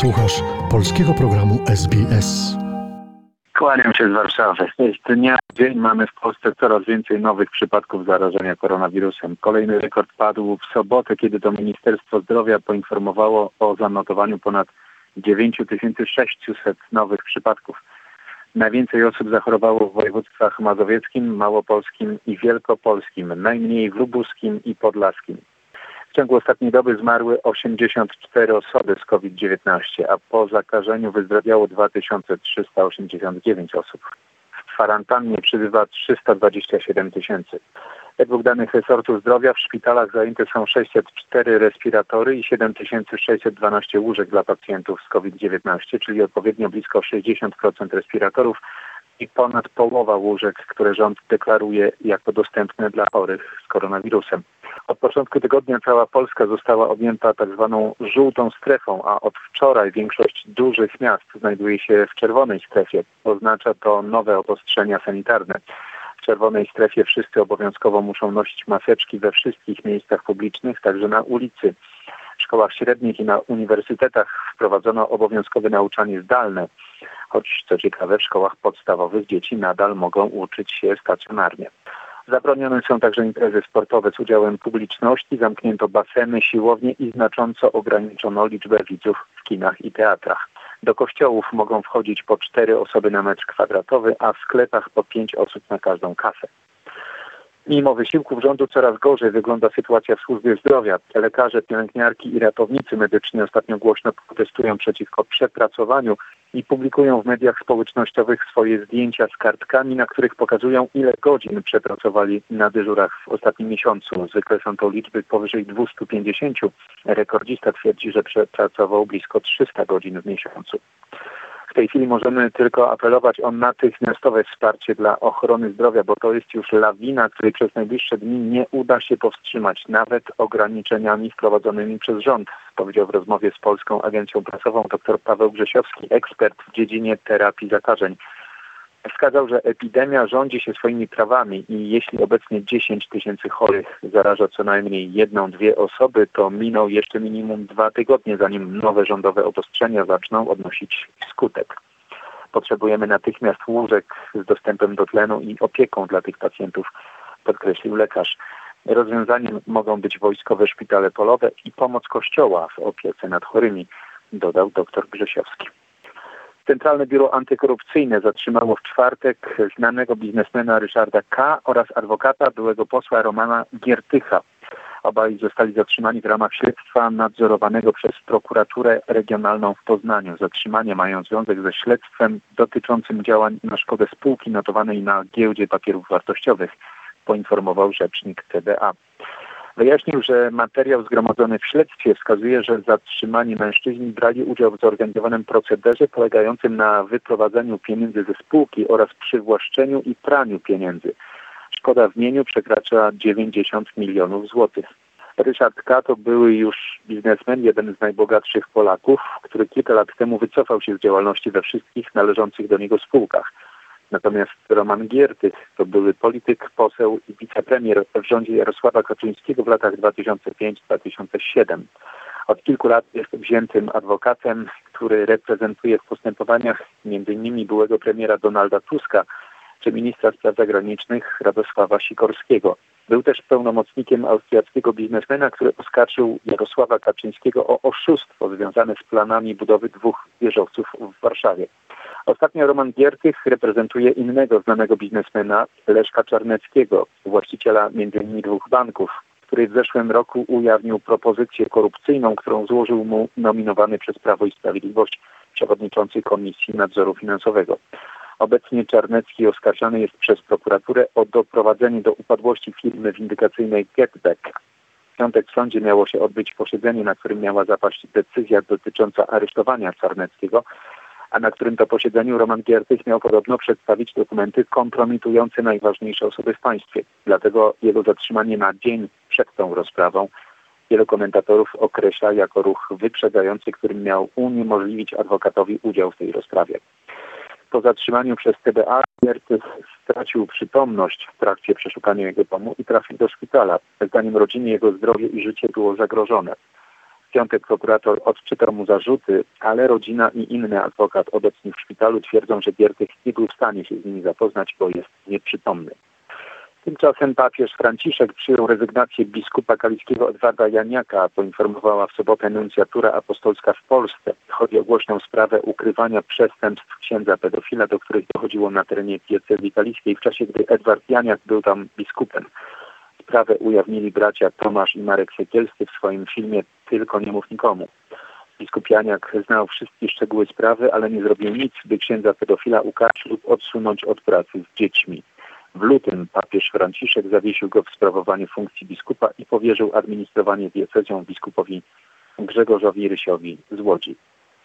Słuchasz polskiego programu SBS. Kłaniam się z Warszawy. Z dnia w dzień mamy w Polsce coraz więcej nowych przypadków zarażenia koronawirusem. Kolejny rekord padł w sobotę, kiedy to Ministerstwo Zdrowia poinformowało o zanotowaniu ponad 9600 nowych przypadków. Najwięcej osób zachorowało w województwach mazowieckim, małopolskim i wielkopolskim, najmniej w lubuskim i podlaskim. W ciągu ostatniej doby zmarły 84 osoby z COVID-19, a po zakażeniu wyzdrowiało 2389 osób. W kwarantannie przybywa 327 tysięcy. Według danych resortu zdrowia w szpitalach zajęte są 604 respiratory i 7612 łóżek dla pacjentów z COVID-19, czyli odpowiednio blisko 60% respiratorów i ponad połowa łóżek, które rząd deklaruje jako dostępne dla chorych z koronawirusem. Od początku tygodnia cała Polska została objęta tak zwaną żółtą strefą, a od wczoraj większość dużych miast znajduje się w czerwonej strefie. Oznacza to nowe obostrzenia sanitarne. W czerwonej strefie wszyscy obowiązkowo muszą nosić maseczki we wszystkich miejscach publicznych, także na ulicy. Szkołach średnich i na uniwersytetach wprowadzono obowiązkowe nauczanie zdalne, choć co ciekawe w szkołach podstawowych dzieci nadal mogą uczyć się stacjonarnie. Zabronione są także imprezy sportowe z udziałem publiczności, zamknięto baseny, siłownie i znacząco ograniczono liczbę widzów w kinach i teatrach. Do kościołów mogą wchodzić po cztery osoby na metr kwadratowy, a w sklepach po pięć osób na każdą kasę. Mimo wysiłków rządu coraz gorzej wygląda sytuacja w służbie zdrowia. Lekarze, pielęgniarki i ratownicy medyczni ostatnio głośno protestują przeciwko przepracowaniu i publikują w mediach społecznościowych swoje zdjęcia z kartkami, na których pokazują, ile godzin przepracowali na dyżurach w ostatnim miesiącu. Zwykle są to liczby powyżej 250. Rekordzista twierdzi, że przepracował blisko 300 godzin w miesiącu. W tej chwili możemy tylko apelować o natychmiastowe wsparcie dla ochrony zdrowia, bo to jest już lawina, której przez najbliższe dni nie uda się powstrzymać, nawet ograniczeniami wprowadzonymi przez rząd, powiedział w rozmowie z Polską Agencją Prasową dr Paweł Grzesiowski, ekspert w dziedzinie terapii zakażeń. Wskazał, że epidemia rządzi się swoimi prawami i jeśli obecnie 10 tysięcy chorych zaraża co najmniej jedną, dwie osoby, to miną jeszcze minimum dwa tygodnie, zanim nowe rządowe obostrzenia zaczną odnosić skutek. Potrzebujemy natychmiast łóżek z dostępem do tlenu i opieką dla tych pacjentów, podkreślił lekarz. Rozwiązaniem mogą być wojskowe szpitale polowe i pomoc Kościoła w opiece nad chorymi, dodał dr Grzesiowski. Centralne Biuro Antykorupcyjne zatrzymało w czwartek znanego biznesmena Ryszarda K. oraz adwokata byłego posła Romana Giertycha. Obaj zostali zatrzymani w ramach śledztwa nadzorowanego przez prokuraturę regionalną w Poznaniu. Zatrzymanie mają związek ze śledztwem dotyczącym działań na szkodę spółki notowanej na giełdzie papierów wartościowych, poinformował rzecznik TDA. Wyjaśnił, że materiał zgromadzony w śledztwie wskazuje, że zatrzymani mężczyźni brali udział w zorganizowanym procederze polegającym na wyprowadzeniu pieniędzy ze spółki oraz przywłaszczeniu i praniu pieniędzy. Szkoda w mieniu przekracza 90 milionów złotych. Ryszard K. to były już biznesmen, jeden z najbogatszych Polaków, który kilka lat temu wycofał się z działalności we wszystkich należących do niego spółkach. Natomiast Roman Giertych to były polityk, poseł i wicepremier w rządzie Jarosława Kaczyńskiego w latach 2005-2007. Od kilku lat jest wziętym adwokatem, który reprezentuje w postępowaniach m.in. byłego premiera Donalda Tuska czy ministra spraw zagranicznych Radosława Sikorskiego. Był też pełnomocnikiem austriackiego biznesmena, który oskarżył Jarosława Kaczyńskiego o oszustwo związane z planami budowy dwóch wieżowców w Warszawie. Ostatnio Roman Giertych reprezentuje innego znanego biznesmena, Leszka Czarneckiego, właściciela m.in. dwóch banków, który w zeszłym roku ujawnił propozycję korupcyjną, którą złożył mu nominowany przez Prawo i Sprawiedliwość przewodniczący Komisji Nadzoru Finansowego. Obecnie Czarnecki oskarżany jest przez prokuraturę o doprowadzenie do upadłości firmy windykacyjnej Getback. W piątek w sądzie miało się odbyć posiedzenie, na którym miała zapaść decyzja dotycząca aresztowania Czarneckiego, a na którym to posiedzeniu Roman Giertych miał podobno przedstawić dokumenty kompromitujące najważniejsze osoby w państwie. Dlatego jego zatrzymanie na dzień przed tą rozprawą wielu komentatorów określa jako ruch wyprzedzający, którym miał uniemożliwić adwokatowi udział w tej rozprawie. Po zatrzymaniu przez TBA Giertych stracił przytomność w trakcie przeszukania jego domu i trafił do szpitala. Zdaniem rodziny jego zdrowie i życie było zagrożone piątek prokurator odczytał mu zarzuty, ale rodzina i inny adwokat obecni w szpitalu twierdzą, że Giertych nie był w stanie się z nimi zapoznać, bo jest nieprzytomny. Tymczasem papież Franciszek przyjął rezygnację biskupa kaliskiego Edwarda Janiaka, poinformowała w sobotę nuncjatura apostolska w Polsce. Chodzi o głośną sprawę ukrywania przestępstw księdza pedofila, do których dochodziło na terenie diecezji kaliskiej w czasie, gdy Edward Janiak był tam biskupem. Sprawę ujawnili bracia Tomasz i Marek Sekielscy w swoim filmie Tylko nie mów nikomu. Biskup Janiak znał wszystkie szczegóły sprawy, ale nie zrobił nic, by księdza pedofila ukarać lub odsunąć od pracy z dziećmi. W lutym papież Franciszek zawiesił go w sprawowaniu funkcji biskupa i powierzył administrowanie diecezją biskupowi Grzegorzowi Rysiowi z Łodzi.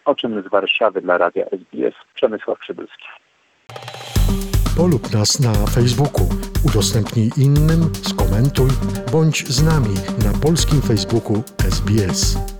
O czym z Warszawy dla Radia SBS Przemysław Przybylski. Polub nas na Facebooku, udostępnij innym, skomentuj, bądź z nami na polskim Facebooku SBS.